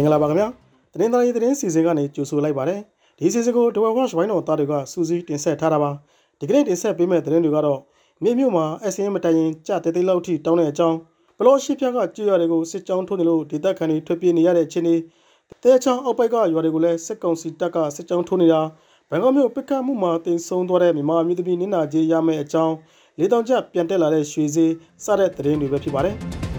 င်္ဂလာပါခင်ဗျာသတင်းသားရေးသတင်းစီစဉ်ကနေကြိုဆိုလိုက်ပါတယ်ဒီစီစဉ်ကိုဒဝဝရှ်ဝိုင်းတော်သားတွေကစူးစီးတင်ဆက်ထားတာပါဒီကနေ့တင်ဆက်ပေးမယ့်သတင်းတွေကတော့မြေမြို့မှာအစင်းမတိုင်ရင်ကြတဲသေးလောက်ထိတောင်းတဲ့အကြောင်းဘလော့ရှိဖြတ်ကကြွရတွေကိုစစ်ကြောင်းထိုးနေလို့ဒေသခံတွေထွက်ပြေးနေရတဲ့ချင်းတွေတဲချောင်းအောက်ပိုက်ကရွာတွေကိုလည်းစစ်ကောင်စီတပ်ကစစ်ကြောင်းထိုးနေတာဘန်ကောက်မြို့ပစ်ခတ်မှုမှာတင်ဆုံးသွားတဲ့မြန်မာမျိုးသမီးနင်းနာကြီးရမယ့်အကြောင်းလေးတောင်ကျပြန်တက်လာတဲ့ရွှေစည်းစတဲ့သတင်းတွေပဲဖြစ်ပါတယ်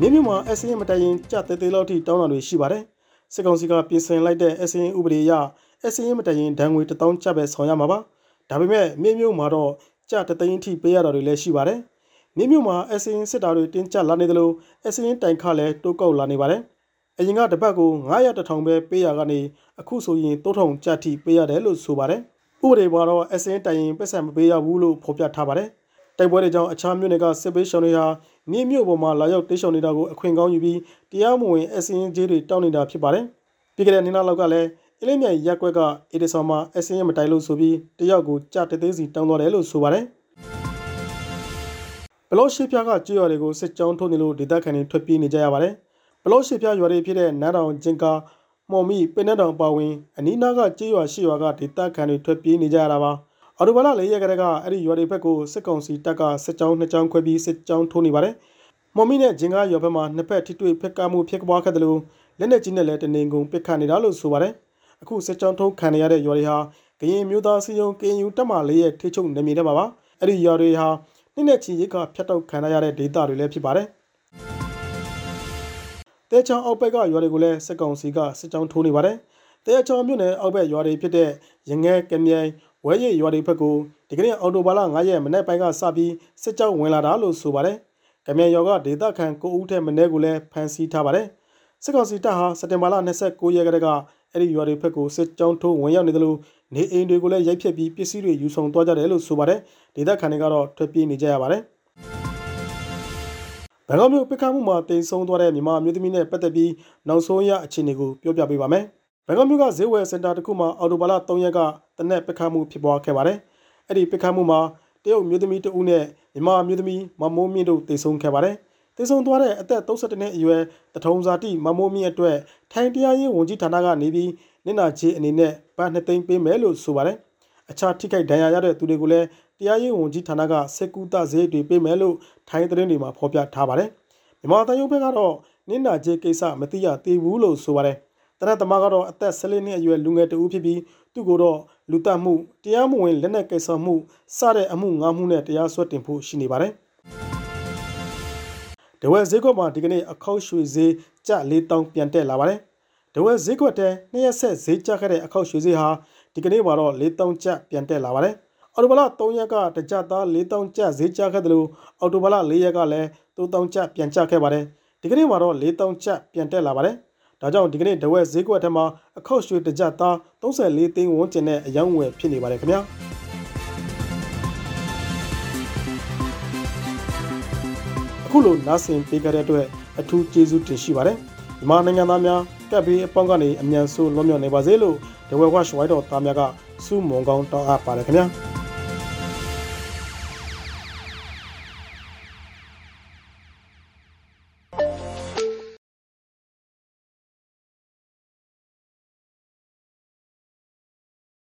မြင်းမြမှာအစင်းမတိုင်ရင်ကြတဲသေးလောက်ထိတောင်းတာတွေရှိပါတယ်စစ်ကောင်စီကပြင်ဆင်လိုက်တဲ့အစင်းဥပဒေအရအစင်းမတိုင်ရင်ဒဏ်ငွေ1000ကျပ်ပဲဆောင်ရမှာပါဒါပေမဲ့မြင်းမြမှာတော့ကြတသိန်းထိပေးရတာတွေလည်းရှိပါတယ်မြင်းမြမှာအစင်းစစ်တာတွေတင်းကျပ်လာနေသလိုအစင်းတိုင်ခလည်းတိုးကောက်လာနေပါတယ်အရင်ကတပတ်ကို900တထောင်ပဲပေးရကနေအခုဆိုရင်3000ကျပ်ထိပေးရတယ်လို့ဆိုပါတယ်ဥပဒေမှာတော့အစင်းတိုင်ရင်ပတ်စံမပေးရဘူးလို့ဖော်ပြထားပါတယ် တိုက်ပွဲတွေကြောင့်အခြားမြို့တွေကစစ်ပေးရှောင်တွေဟာမြင်းမြို့ပေါ်မှာလာရောက်တိတ်ရှောင်နေတာကိုအခွင့်ကောင်းယူပြီးတရားမဝင်အစင်းကြီးတွေတောင်းနေတာဖြစ်ပါတယ်။ပြီးခဲ့တဲ့နေ့နောက်ကလည်းအလေးမြိုင်ရက်ကွက်ကအေဒီဆော်မှာအစင်းရမတိုင်လို့ဆိုပြီးတယောက်ကိုကြတသေးစီတောင်းသွားတယ်လို့ဆိုပါတယ်။ဘလော့ရှိပြကကြေးရွာတွေကိုစစ်ကြောင်းထုတ်နေလို့ဒေသခံတွေထွက်ပြေးနေကြရပါတယ်။ဘလော့ရှိပြရွာတွေဖြစ်တဲ့နန်းတော်ကျင်ကာမော်မီပင်နက်တောင်ပါဝင်အနီးနားကကြေးရွာရှိရွာကဒေသခံတွေထွက်ပြေးနေကြရတာပါ။ အော်တိုဘာလ၄ရက်ကတည်းကအဲ့ဒီရွာတွေဘက်ကိုစစ်ကောင်စီတပ်ကစစ်ကြောင်းနှစ်ကြောင်းခွဲပြီးစစ်ကြောင်းထိုးနေပါတယ်။မော်မီနဲ့ဂျင်ကားရွာဘက်မှာနှစ်ဖက်ထိတွေ့ဖက်ကမှုဖြစ်ပွားခဲ့တယ်လို့လက်နက်ကြီးနဲ့လည်းတနေကုန်ပစ်ခတ်နေတာလို့ဆိုပါတယ်။အခုစစ်ကြောင်းထိုးခံရတဲ့ရွာတွေဟာကရင်မျိုးသားစီယုံကရင်ယူတက်မာလေးရဲ့ထိချုပ်နေမြေထဲမှာပါ။အဲ့ဒီရွာတွေဟာနှစ်နဲ့ချီရိတ်ကဖျက်တောက်ခံရတဲ့ဒေသတွေလည်းဖြစ်ပါတယ်။တဲချောင်းအောက်ဘက်ကရွာတွေကိုလည်းစစ်ကောင်စီကစစ်ကြောင်းထိုးနေပါတယ်။တဲချောင်းမြို့နယ်အောက်ဘက်ရွာတွေဖြစ်တဲ့ရငဲကမြိုင် ဝဲရည်ရွာတွေဘက်ကိုဒီကနေ့အော်တိုဘာလ9ရက်မနေ့ပိုင်းကစပြီးစစ်ကြောင်းဝင်လာတာလို့ဆိုပါတယ်။ကမြန်ရွာကဒေသခံ9ဦးထက်မနည်းကိုလည်းဖမ်းဆီးထားပါတယ်။စစ်ကောင်စီတပ်ဟာစက်တင်ဘာလ29ရက်ကတည်းကအဲ့ဒီရွာတွေဘက်ကိုစစ်ကြောင်းထိုးဝင်ရောက်နေတယ်လို့နေအိမ်တွေကိုလည်းရိုက်ဖျက်ပြီးပစ္စည်းတွေယူဆောင်သွားကြတယ်လို့ဆိုပါတယ်။ဒေသခံတွေကတော့ထွက်ပြေးနေကြရပါတယ်။ဘန်ကောက်မြို့ပစ်ခတ်မှုမှာတင်ဆုံးသွားတဲ့မြန်မာမျိုးသမီးနဲ့ပတ်သက်ပြီးနောက်ဆုံးရအခြေအနေကိုပြောပြပေးပါမယ်။ ဘန်ကောက်မြို့ကဈေးဝယ်စင်တာတစ်ခုမှာအော်တိုဘာလ3ရက်ကတနက်ပစ်ခတ်မှုဖြစ်ပွားခဲ့ပါတယ်။အဲ့ဒီပစ်ခတ်မှုမှာတရုတ်မျိုးသမီးတဦးနဲ့မြန်မာမျိုးသမီးမမိုးမြင့်တို့တေဆုံခဲ့ပါတယ်။တေဆုံသွားတဲ့အသက်32နှစ်အရွယ်တထုံဇာတိမမိုးမြင့်အတွက်ထိုင်တရားရေးဝန်ကြီးဌာနကနေပြီးနင့်နာချေအနေနဲ့ဗတ်နှစ်သိန်းပေးမယ်လို့ဆိုပါတယ်။အခြားထိခိုက်ဒဏ်ရာရတဲ့သူတွေကိုလည်းတရားရေးဝန်ကြီးဌာနကစက်ကူတာဈေးတွေပေးမယ်လို့ထိုင်းသတင်းတွေမှာဖော်ပြထားပါတယ်။မြန်မာတန်ရုံဘက်ကတော့နင့်နာချေကိစ္စမသိရသေးဘူးလို့ဆိုပါတယ်။ တနတ်သမားကတော့အသက်14နှစ်အရွယ်လူငယ်တဦးဖြစ်ပြီးသူ့ကိုတော့လူတက်မှုတရားမဝင်လက်နက်ကိစ္စမှုစတဲ့အမှု၅မှုနဲ့တရားစွဲတင်ဖို့ရှိနေပါတယ်။ဒဝဲဈေးကွက်မှာဒီကနေ့အခောက်ရွှေဈေးကျ4000ပြန်တက်လာပါတယ်။ဒဝဲဈေးကွက်တဲနှစ်ရက်ဆက်ဈေးကျခဲ့တဲ့အခောက်ရွှေဈေးဟာဒီကနေ့မှာတော့4000ကျပ်ပြန်တက်လာပါတယ်။အော်တိုဘလာ3ရက်ကတကြသား4000ကျပ်ဈေးကျခဲ့တယ်လို့အော်တိုဘလာ4ရက်ကလည်း3000ကျပ်ပြန်ကျခဲ့ပါတယ်။ဒီကနေ့မှာတော့4000ကျပ်ပြန်တက်လာပါတယ်။ ဒါကြောင့်ဒီကနေ့ဒဝက်ဈေးကွက်ထက်မှာအခောက်ရွှေတကြသား34သိန်းဝန်းကျင်နဲ့အယောင်းဝယ်ဖြစ်နေပါတယ်ခင်ဗျာအခုလိုနားဆင်ပေးကြတဲ့အတွက်အထူးကျေးဇူးတင်ရှိပါတယ်မြန်မာနိုင်ငံသားများကပ်ပြီးအပေါင်းကနေအမြန်ဆုံးလွန်မြောက်နေပါစေလို့ဒဝက်ဝါရှ်ဝိုင်းတော်သားများကစုမုံကောင်းတောင်းအပ်ပါတယ်ခင်ဗျာ